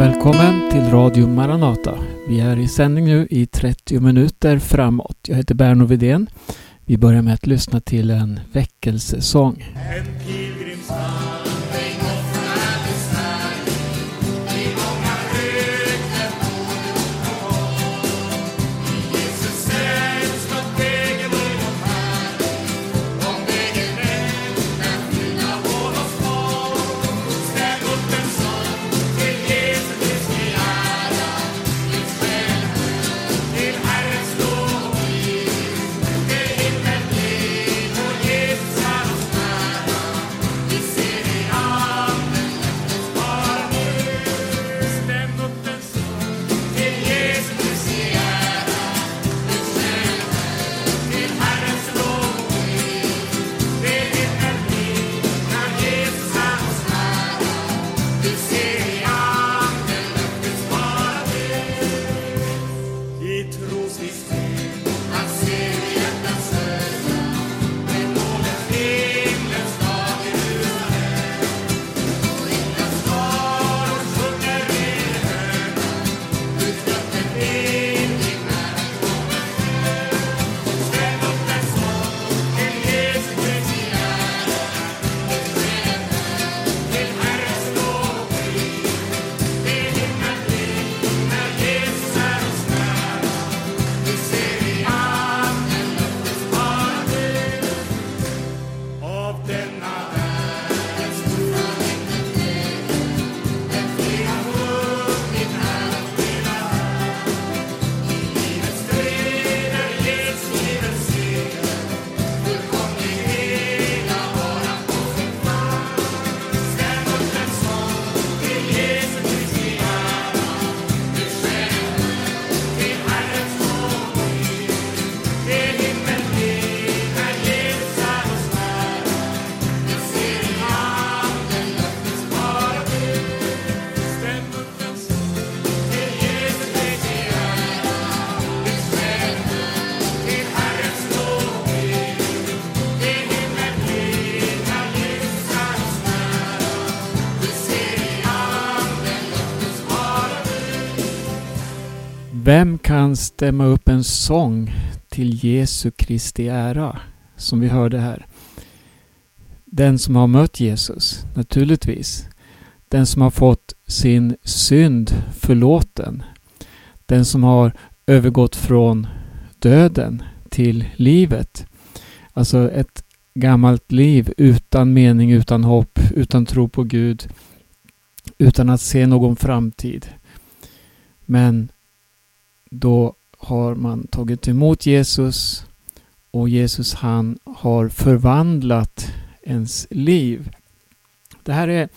Välkommen till Radio Maranata. Vi är i sändning nu i 30 minuter framåt. Jag heter Berno Vidén. Vi börjar med att lyssna till en väckelsesång. En Vem kan stämma upp en sång till Jesu Kristi ära? Som vi hörde här. Den som har mött Jesus, naturligtvis. Den som har fått sin synd förlåten. Den som har övergått från döden till livet. Alltså ett gammalt liv utan mening, utan hopp, utan tro på Gud, utan att se någon framtid. Men då har man tagit emot Jesus och Jesus han har förvandlat ens liv. Det här är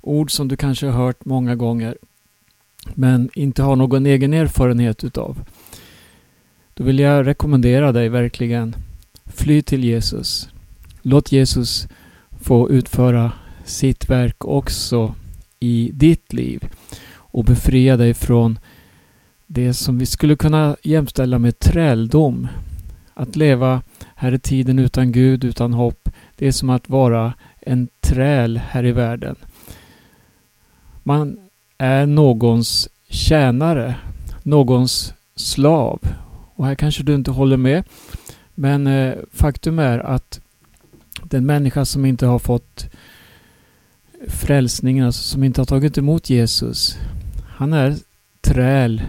ord som du kanske har hört många gånger men inte har någon egen erfarenhet utav. Då vill jag rekommendera dig verkligen fly till Jesus. Låt Jesus få utföra sitt verk också i ditt liv och befria dig från det som vi skulle kunna jämställa med träldom. Att leva här i tiden utan Gud, utan hopp, det är som att vara en träl här i världen. Man är någons tjänare, någons slav. Och här kanske du inte håller med. Men eh, faktum är att den människa som inte har fått frälsningen, alltså som inte har tagit emot Jesus, han är träl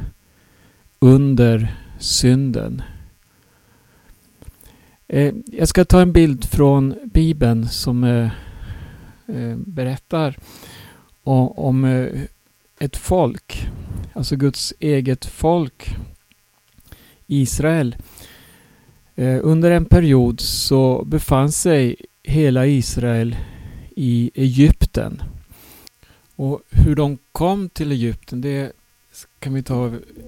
under synden. Eh, jag ska ta en bild från Bibeln som eh, eh, berättar om ett folk, alltså Guds eget folk, Israel. Under en period så befann sig hela Israel i Egypten. Och hur de kom till Egypten det kan vi ta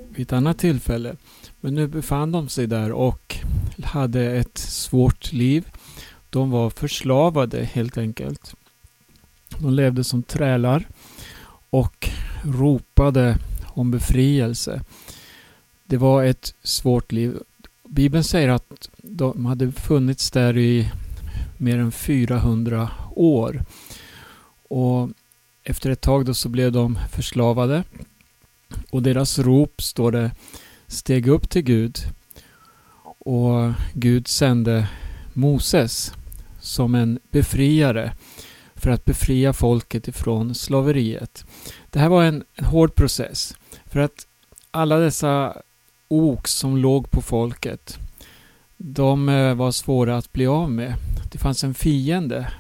vid ett annat tillfälle. Men nu befann de sig där och hade ett svårt liv. De var förslavade helt enkelt. De levde som trälar och ropade om befrielse. Det var ett svårt liv. Bibeln säger att de hade funnits där i mer än 400 år. Och efter ett tag då så blev de förslavade och deras rop, står det, steg upp till Gud. Och Gud sände Moses som en befriare för att befria folket ifrån slaveriet. Det här var en, en hård process. För att alla dessa ok som låg på folket, de eh, var svåra att bli av med. Det fanns en fiende,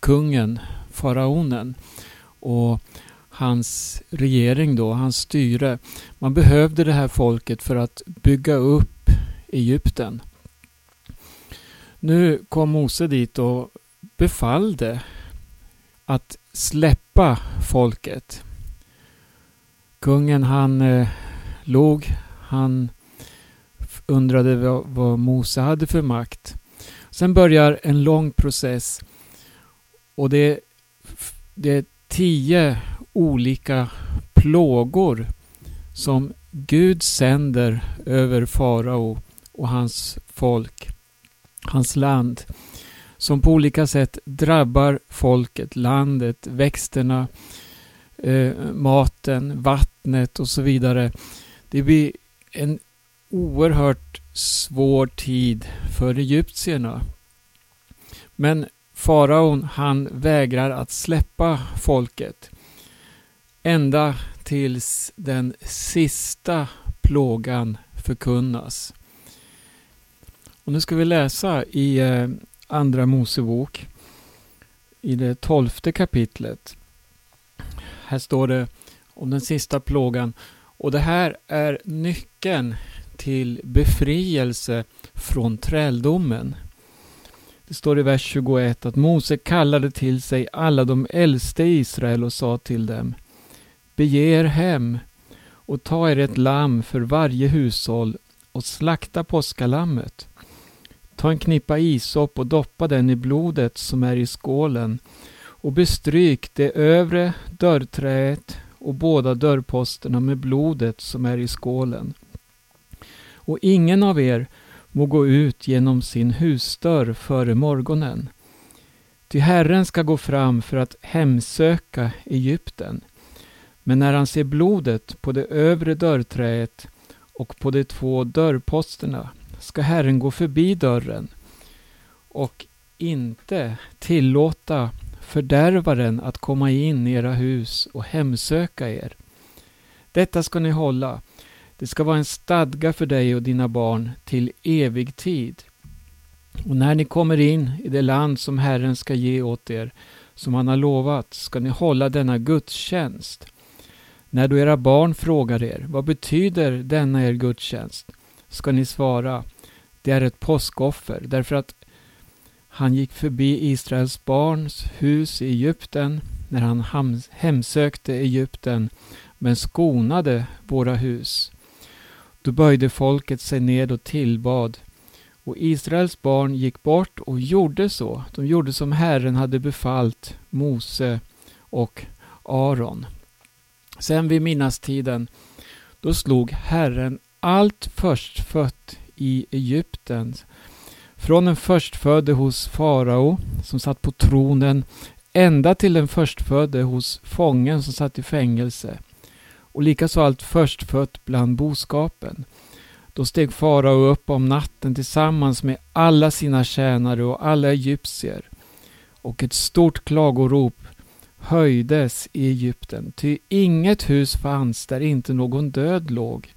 kungen, faraonen och hans regering då, hans styre. Man behövde det här folket för att bygga upp Egypten. Nu kom Mose dit och befallde att släppa folket. Kungen han eh, log, han undrade vad, vad Mose hade för makt. Sen börjar en lång process och det, det är tio olika plågor som Gud sänder över farao och hans folk, hans land som på olika sätt drabbar folket, landet, växterna, eh, maten, vattnet och så vidare. Det blir en oerhört svår tid för egyptierna. Men faraon han vägrar att släppa folket. Ända tills den sista plågan förkunnas. Och nu ska vi läsa i eh, Andra Mosebok i det tolfte kapitlet. Här står det om den sista plågan. Och det här är nyckeln till befrielse från träldomen. Det står i vers 21 att Mose kallade till sig alla de äldste i Israel och sa till dem Bege er hem och ta er ett lamm för varje hushåll och slakta påskalammet. Ta en knippa isop och doppa den i blodet som är i skålen och bestryk det övre dörrträet och båda dörrposterna med blodet som är i skålen. Och ingen av er må gå ut genom sin husdörr före morgonen. Ty Herren ska gå fram för att hemsöka Egypten. Men när han ser blodet på det övre dörrträet och på de två dörrposterna ska Herren gå förbi dörren och inte tillåta fördärvaren att komma in i era hus och hemsöka er. Detta ska ni hålla. Det ska vara en stadga för dig och dina barn till evig tid. Och när ni kommer in i det land som Herren ska ge åt er, som han har lovat, ska ni hålla denna gudstjänst. När då era barn frågar er, vad betyder denna er gudstjänst? Ska ni svara, det är ett påskoffer, därför att han gick förbi Israels barns hus i Egypten när han hemsökte Egypten men skonade våra hus. Då böjde folket sig ned och tillbad och Israels barn gick bort och gjorde så. De gjorde som Herren hade befallt Mose och Aron. Sen vid minnastiden, då slog Herren allt förstfött i Egypten. Från den förstfödde hos farao som satt på tronen ända till den förstfödde hos fången som satt i fängelse. Och likaså allt förstfött bland boskapen. Då steg farao upp om natten tillsammans med alla sina tjänare och alla egyptier. Och ett stort klagorop höjdes i Egypten, ty inget hus fanns där inte någon död låg.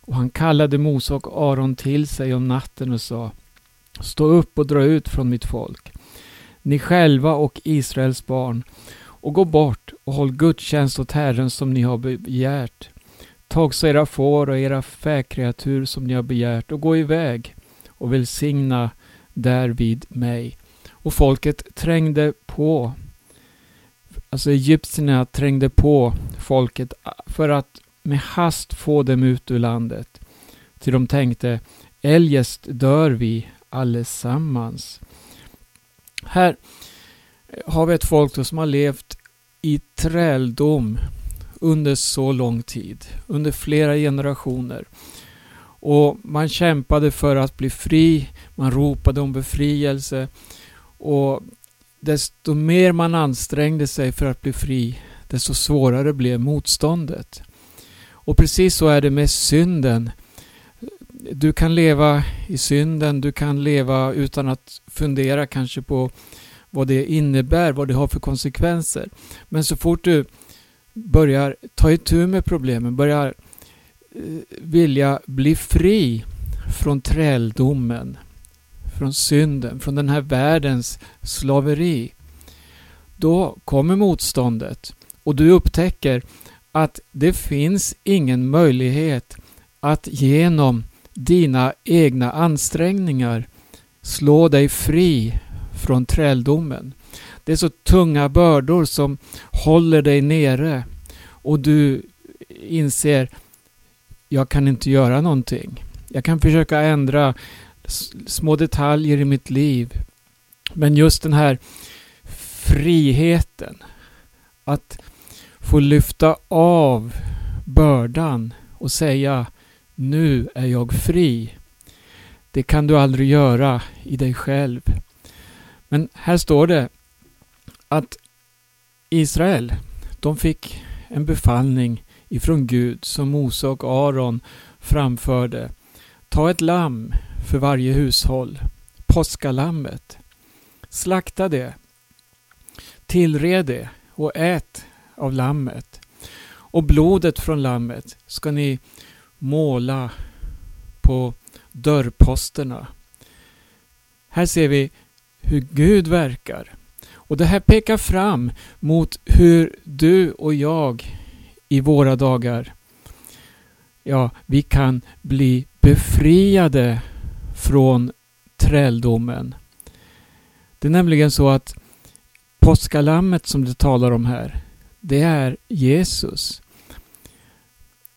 Och han kallade Mose och Aron till sig om natten och sa Stå upp och dra ut från mitt folk, ni själva och Israels barn, och gå bort och håll gudstjänst åt Herren som ni har begärt. Ta också era får och era fäkreatur som ni har begärt och gå iväg och välsigna därvid mig. Och folket trängde på, alltså egyptierna trängde på folket för att med hast få dem ut ur landet. Till de tänkte, eljest dör vi allesammans. Här eh, har vi ett folk som har levt i träldom under så lång tid, under flera generationer. Och man kämpade för att bli fri, man ropade om befrielse och desto mer man ansträngde sig för att bli fri, desto svårare blev motståndet. Och precis så är det med synden. Du kan leva i synden, du kan leva utan att fundera kanske på vad det innebär, vad det har för konsekvenser. Men så fort du börjar ta itu med problemen, börjar eh, vilja bli fri från träldomen, från synden, från den här världens slaveri. Då kommer motståndet och du upptäcker att det finns ingen möjlighet att genom dina egna ansträngningar slå dig fri från träldomen. Det är så tunga bördor som håller dig nere och du inser jag kan inte göra någonting. Jag kan försöka ändra små detaljer i mitt liv. Men just den här friheten. Att få lyfta av bördan och säga nu är jag fri. Det kan du aldrig göra i dig själv. Men här står det att Israel, de fick en befallning ifrån Gud som Mose och Aron framförde. Ta ett lamm för varje hushåll, påskalammet. Slakta det, tillred det och ät av lammet. Och blodet från lammet ska ni måla på dörrposterna. Här ser vi hur Gud verkar. Och det här pekar fram mot hur du och jag i våra dagar, ja, vi kan bli befriade från träldomen. Det är nämligen så att påskalammet som det talar om här, det är Jesus.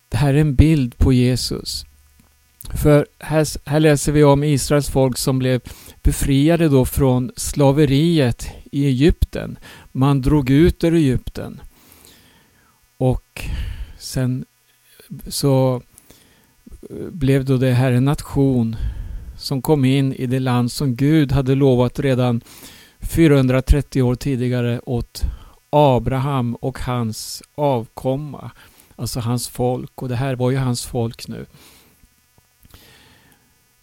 Det här är en bild på Jesus. För här, här, läser vi om Israels folk som blev befriade då från slaveriet i Egypten. Man drog ut ur Egypten. Och sen så blev då det här en nation som kom in i det land som Gud hade lovat redan 430 år tidigare åt Abraham och hans avkomma. Alltså hans folk och det här var ju hans folk nu.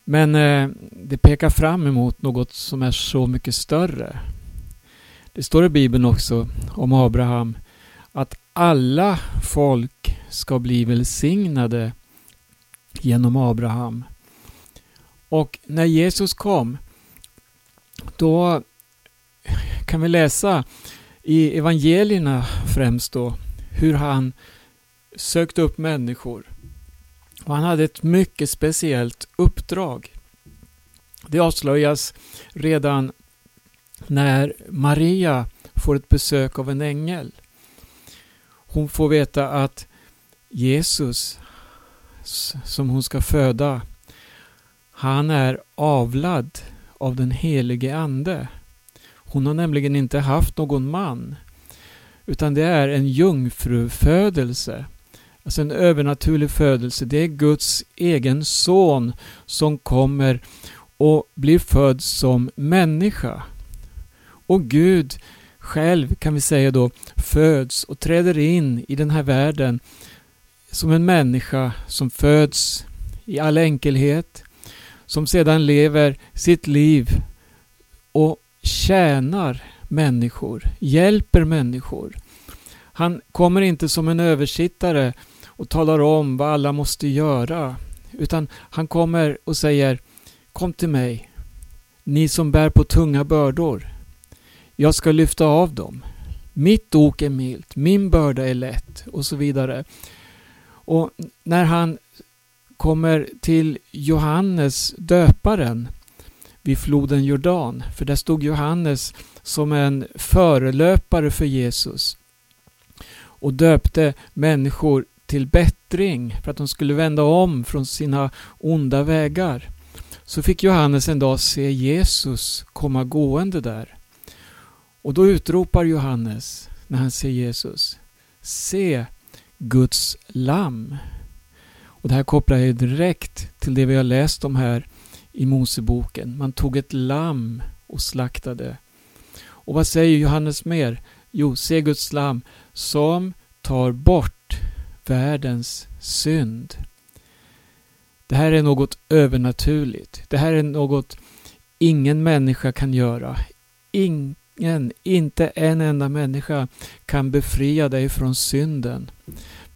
Men eh, det pekar fram emot något som är så mycket större. Det står i Bibeln också om Abraham att alla folk ska bli välsignade genom Abraham. Och när Jesus kom då kan vi läsa i evangelierna främst då hur han sökte upp människor. Och han hade ett mycket speciellt uppdrag. Det avslöjas redan när Maria får ett besök av en ängel. Hon får veta att Jesus som hon ska föda, han är avlad av den helige Ande. Hon har nämligen inte haft någon man. Utan det är en jungfrufödelse. Alltså en övernaturlig födelse. Det är Guds egen son som kommer och blir född som människa. Och Gud själv kan vi säga då föds och träder in i den här världen som en människa som föds i all enkelhet, som sedan lever sitt liv och tjänar människor, hjälper människor. Han kommer inte som en översittare och talar om vad alla måste göra. Utan han kommer och säger Kom till mig, ni som bär på tunga bördor. Jag ska lyfta av dem. Mitt ok är milt, min börda är lätt och så vidare. Och när han kommer till Johannes döparen vid floden Jordan, för där stod Johannes som en förelöpare för Jesus och döpte människor till bättring för att de skulle vända om från sina onda vägar. Så fick Johannes en dag se Jesus komma gående där. Och då utropar Johannes när han ser Jesus. Se Guds lamm. Och det här kopplar jag direkt till det vi har läst om här i Moseboken. Man tog ett lamm och slaktade. Och vad säger Johannes mer? Jo, se Guds lamm som tar bort världens synd. Det här är något övernaturligt. Det här är något ingen människa kan göra. Ingen, inte en enda människa kan befria dig från synden.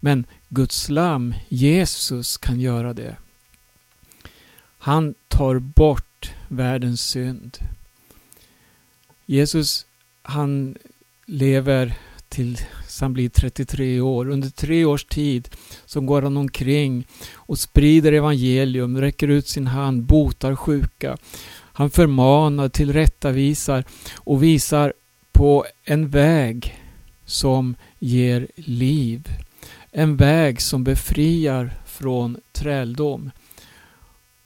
Men Guds lam, Jesus, kan göra det. Han tar bort världens synd. Jesus, han lever tills han blir 33 år. Under tre års tid så går han omkring och sprider evangelium, räcker ut sin hand, botar sjuka. Han förmanar, tillrättavisar och visar på en väg som ger liv. En väg som befriar från träldom.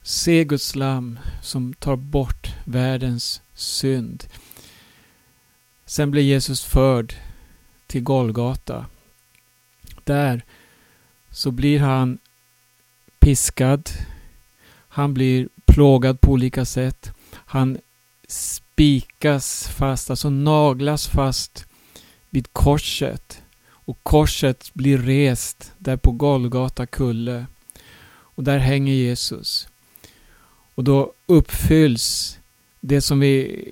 Se Guds lam som tar bort världens synd. Sen blir Jesus förd till Golgata. Där så blir han piskad. Han blir plågad på olika sätt. Han spikas fast, alltså naglas fast vid korset. Och korset blir rest där på Golgata kulle. Och där hänger Jesus. Och då uppfylls det som vi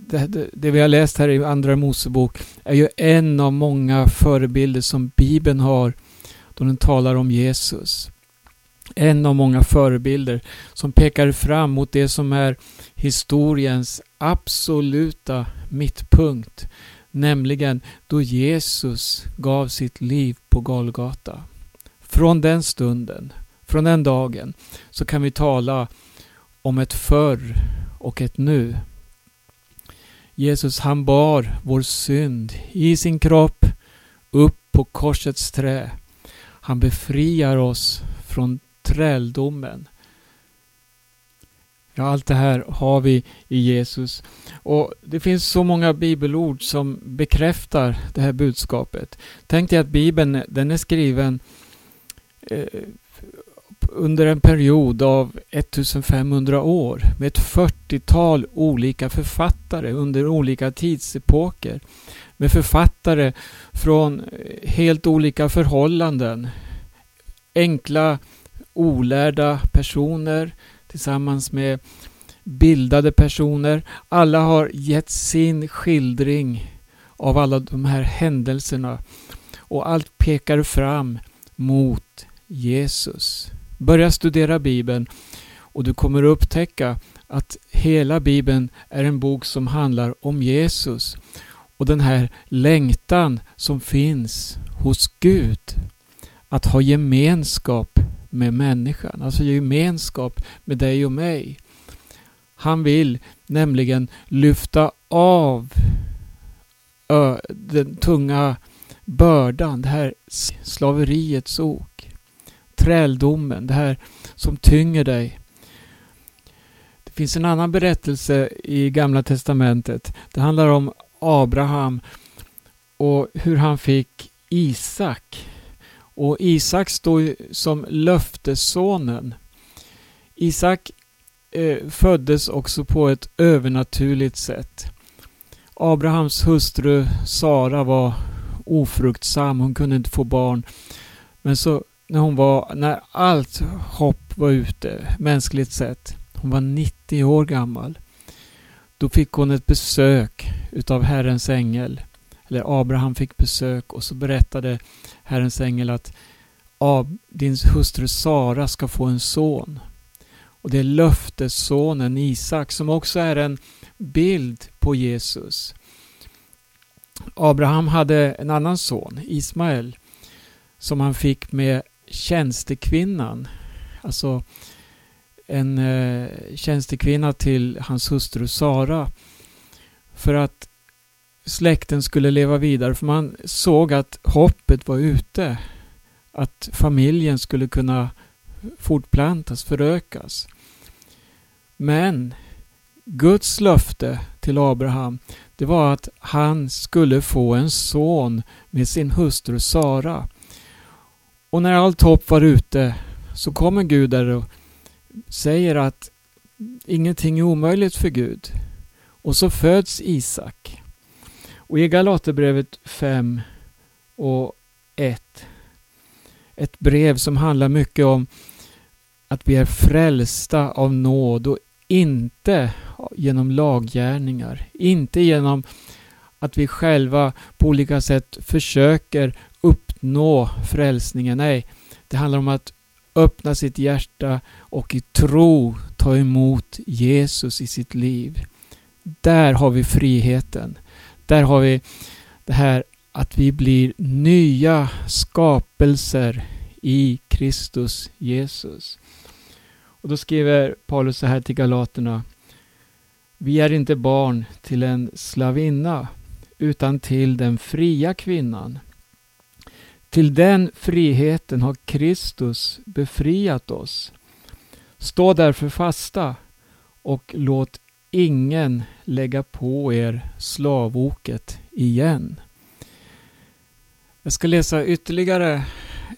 det, det, det, vi har läst här i Andra Mosebok är ju en av många förebilder som Bibeln har då den talar om Jesus. En av många förebilder som pekar fram mot det som är historiens absoluta mittpunkt. Nämligen då Jesus gav sitt liv på Golgata. Från den stunden, från den dagen, så kan vi tala om ett förr och ett nu. Jesus han bar vår synd i sin kropp upp på korsets trä. Han befriar oss från träldomen. Ja, allt det här har vi i Jesus. Och Det finns så många bibelord som bekräftar det här budskapet. Tänk dig att Bibeln den är skriven eh, under en period av 1500 år med ett 40-tal olika författare under olika tidsepoker. Med författare från helt olika förhållanden. Enkla, olärda personer tillsammans med bildade personer. Alla har gett sin skildring av alla de här händelserna. Och allt pekar fram mot Jesus. Börja studera Bibeln och du kommer upptäcka att hela Bibeln är en bok som handlar om Jesus och den här längtan som finns hos Gud att ha gemenskap med människan, alltså gemenskap med dig och mig. Han vill nämligen lyfta av den tunga bördan, det här slaveriets ok träldomen, det här som tynger dig. Det finns en annan berättelse i Gamla Testamentet. Det handlar om Abraham och hur han fick Isak. Och Isak står som löftessonen. Isak eh, föddes också på ett övernaturligt sätt. Abrahams hustru Sara var ofruktsam, hon kunde inte få barn. Men så när hon var, när allt hopp var ute, mänskligt sett. Hon var 90 år gammal. Då fick hon ett besök utav Herrens ängel. Eller Abraham fick besök och så berättade Herrens ängel att din hustru Sara ska få en son. Och det är löftessonen Isak som också är en bild på Jesus. Abraham hade en annan son, Ismael, som han fick med tjänstekvinnan, alltså en eh, tjänstekvinna till hans hustru Sara, för att släkten skulle leva vidare. För man såg att hoppet var ute. Att familjen skulle kunna fortplantas, förökas. Men Guds löfte till Abraham det var att han skulle få en son med sin hustru Sara. Och när allt hopp var ute så kommer Gud där och säger att ingenting är omöjligt för Gud. Och så föds Isak. Och i Galaterbrevet 5 och 1 ett brev som handlar mycket om att vi är frälsta av nåd och inte genom laggärningar. Inte genom att vi själva på olika sätt försöker uppnå frälsningen. Nej, det handlar om att öppna sitt hjärta och i tro ta emot Jesus i sitt liv. Där har vi friheten. Där har vi det här att vi blir nya skapelser i Kristus Jesus. Och då skriver Paulus så här till Galaterna. Vi är inte barn till en slavinna utan till den fria kvinnan. Till den friheten har Kristus befriat oss. Stå därför fasta och låt ingen lägga på er slavoket igen. Jag ska läsa ytterligare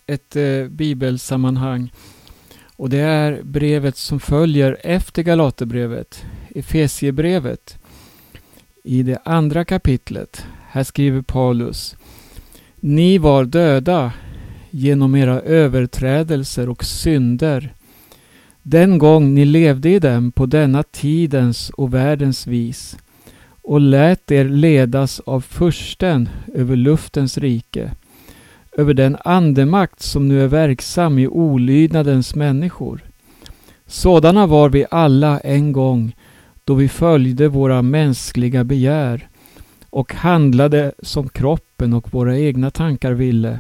ett eh, bibelsammanhang och det är brevet som följer efter Galaterbrevet, Efesiebrevet. I det andra kapitlet, här skriver Paulus Ni var döda genom era överträdelser och synder den gång ni levde i dem på denna tidens och världens vis och lät er ledas av försten över luftens rike, över den andemakt som nu är verksam i olydnadens människor. Sådana var vi alla en gång då vi följde våra mänskliga begär och handlade som kroppen och våra egna tankar ville.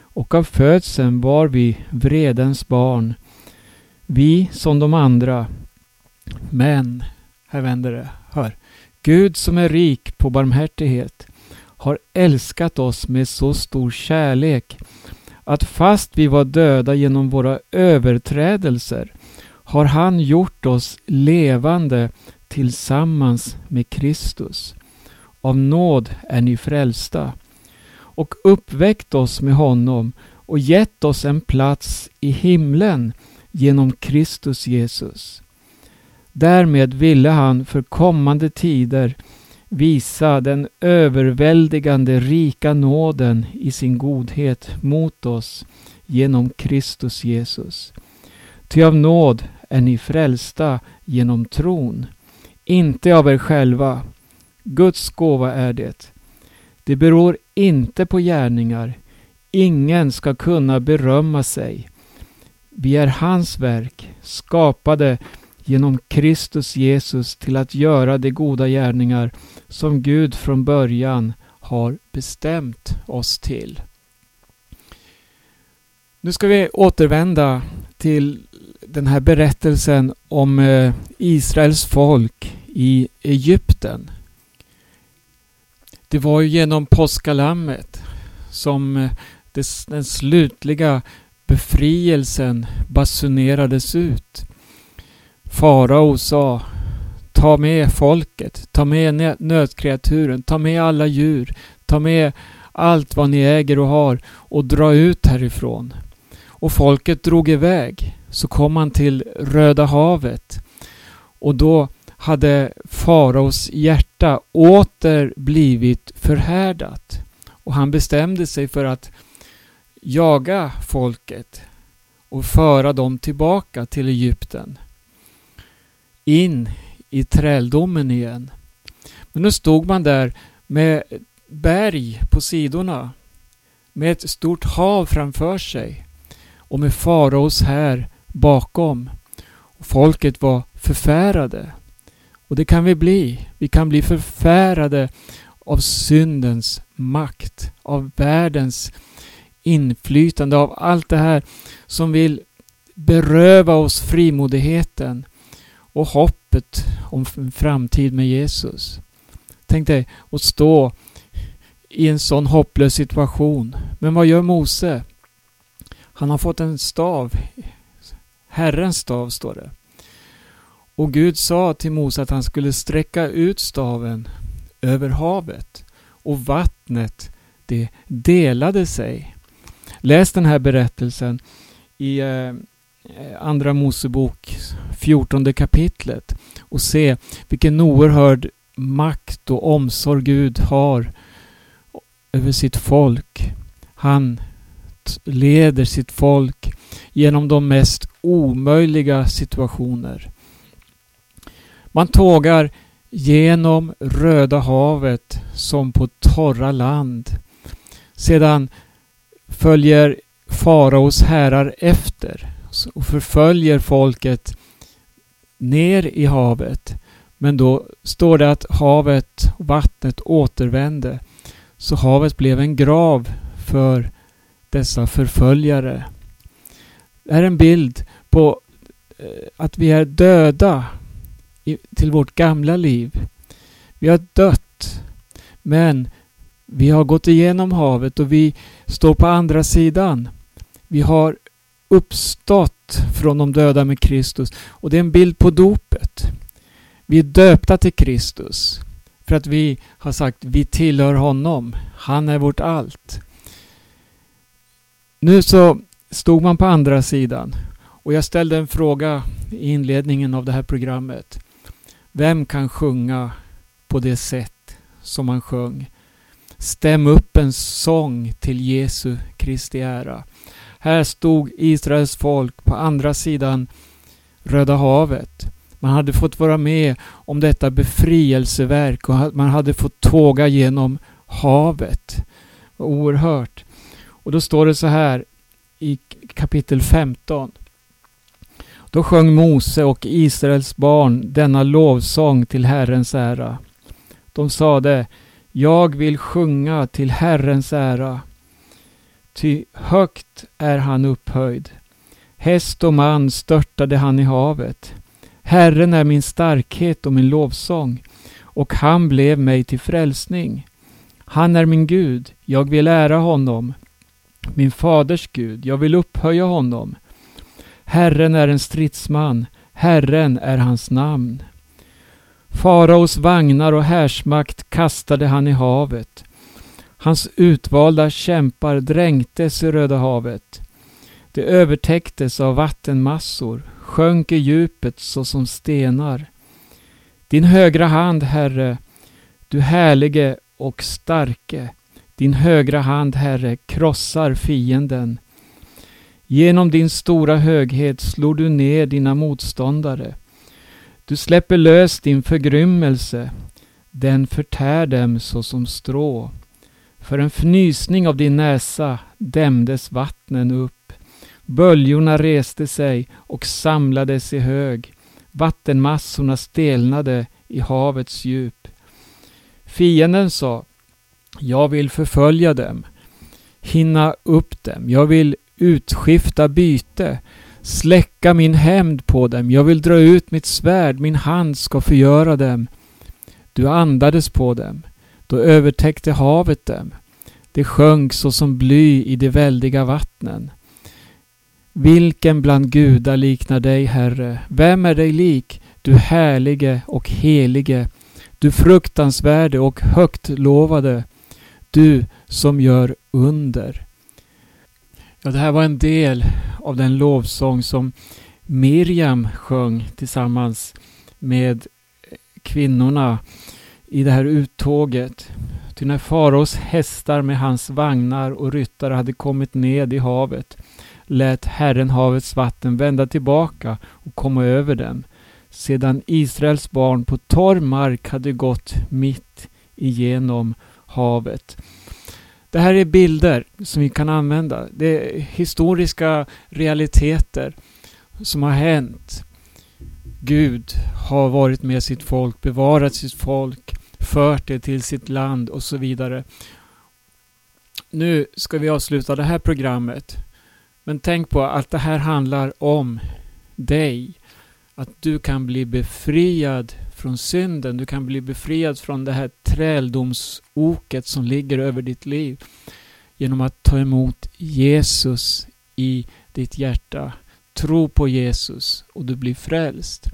Och av födseln var vi vredens barn, vi som de andra. Men, här vänder det, hör. Gud som är rik på barmhärtighet har älskat oss med så stor kärlek att fast vi var döda genom våra överträdelser har han gjort oss levande tillsammans med Kristus. Av nåd är ni frälsta och uppväckt oss med honom och gett oss en plats i himlen genom Kristus Jesus. Därmed ville han för kommande tider visa den överväldigande rika nåden i sin godhet mot oss genom Kristus Jesus. Ty av nåd är ni frälsta genom tron, inte av er själva. Guds gåva är det. Det beror inte på gärningar. Ingen ska kunna berömma sig. Vi är hans verk, skapade genom Kristus Jesus till att göra de goda gärningar som Gud från början har bestämt oss till. Nu ska vi återvända till den här berättelsen om eh, Israels folk i Egypten. Det var ju genom påskalammet som eh, den slutliga befrielsen basunerades ut. Farao sa Ta med folket, ta med nötkreaturen, ta med alla djur, ta med allt vad ni äger och har och dra ut härifrån. Och folket drog iväg. Så kom han till Röda havet och då hade faraos hjärta åter blivit förhärdat och han bestämde sig för att jaga folket och föra dem tillbaka till Egypten. In i träldomen igen. Men nu stod man där med berg på sidorna, med ett stort hav framför sig och med faraos här bakom. Och folket var förfärade. Och det kan vi bli. Vi kan bli förfärade av syndens makt, av världens inflytande, av allt det här som vill beröva oss frimodigheten och hoppet om en framtid med Jesus. Tänk dig att stå i en sån hopplös situation. Men vad gör Mose? Han har fått en stav. Herrens stav står det. Och Gud sa till Mose att han skulle sträcka ut staven över havet och vattnet det delade sig. Läs den här berättelsen i eh, Andra Mosebok 14 kapitlet och se vilken oerhörd makt och omsorg Gud har över sitt folk. Han leder sitt folk genom de mest omöjliga situationer. Man tågar genom Röda havet som på torra land. Sedan följer faraos herrar efter och förföljer folket ner i havet. Men då står det att havet och vattnet återvände. Så havet blev en grav för dessa förföljare. Det är en bild på eh, att vi är döda till vårt gamla liv. Vi har dött. Men vi har gått igenom havet och vi står på andra sidan. Vi har uppstått från de döda med Kristus. Och det är en bild på dopet. Vi är döpta till Kristus. För att vi har sagt vi tillhör honom. Han är vårt allt. Nu så stod man på andra sidan och jag ställde en fråga i inledningen av det här programmet. Vem kan sjunga på det sätt som man sjöng? Stäm upp en sång till Jesu Kristi ära. Här stod Israels folk på andra sidan Röda havet. Man hade fått vara med om detta befrielseverk och man hade fått tåga genom havet. Oerhört. Och då står det så här i kapitel 15. Då sjöng Mose och Israels barn denna lovsång till Herrens ära. De sade jag vill sjunga till Herrens ära. Ty högt är han upphöjd. Häst och man störtade han i havet. Herren är min starkhet och min lovsång, och han blev mig till frälsning. Han är min Gud, jag vill ära honom. Min faders Gud, jag vill upphöja honom. Herren är en stridsman, Herren är hans namn. Faraos vagnar och härsmakt kastade han i havet. Hans utvalda kämpar dränktes i Röda havet. Det övertäcktes av vattenmassor, sjönk i djupet såsom stenar. Din högra hand, Herre, du härlige och starke. Din högra hand, Herre, krossar fienden. Genom din stora höghet slår du ner dina motståndare. Du släpper lös din förgrymmelse. Den förtär dem såsom strå. För en fnysning av din näsa dämdes vattnen upp. Böljorna reste sig och samlades i hög. Vattenmassorna stelnade i havets djup. Fienden sa, jag vill förfölja dem, hinna upp dem, jag vill utskifta byte, släcka min hämnd på dem, jag vill dra ut mitt svärd, min hand ska förgöra dem. Du andades på dem, då övertäckte havet dem. Det sjönk såsom bly i de väldiga vattnen. Vilken bland gudar liknar dig, Herre? Vem är dig lik, du härlige och helige, du fruktansvärde och högt lovade, du som gör under. Ja, det här var en del av den lovsång som Miriam sjöng tillsammans med kvinnorna i det här uttåget. Ty när faraos hästar med hans vagnar och ryttare hade kommit ned i havet lät Herren havets vatten vända tillbaka och komma över dem sedan Israels barn på torr mark hade gått mitt igenom havet. Det här är bilder som vi kan använda. Det är historiska realiteter som har hänt. Gud har varit med sitt folk, bevarat sitt folk, fört det till sitt land och så vidare. Nu ska vi avsluta det här programmet. Men tänk på att det här handlar om dig. Att du kan bli befriad från synden. Du kan bli befriad från det här träldomsoket som ligger över ditt liv. Genom att ta emot Jesus i ditt hjärta. Tro på Jesus och du blir frälst.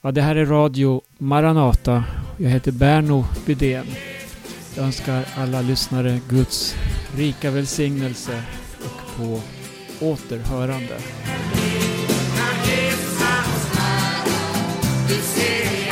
Ja, det här är Radio Maranata. Jag heter Berno Bydén. Jag önskar alla lyssnare Guds rika välsignelse och på återhörande. This is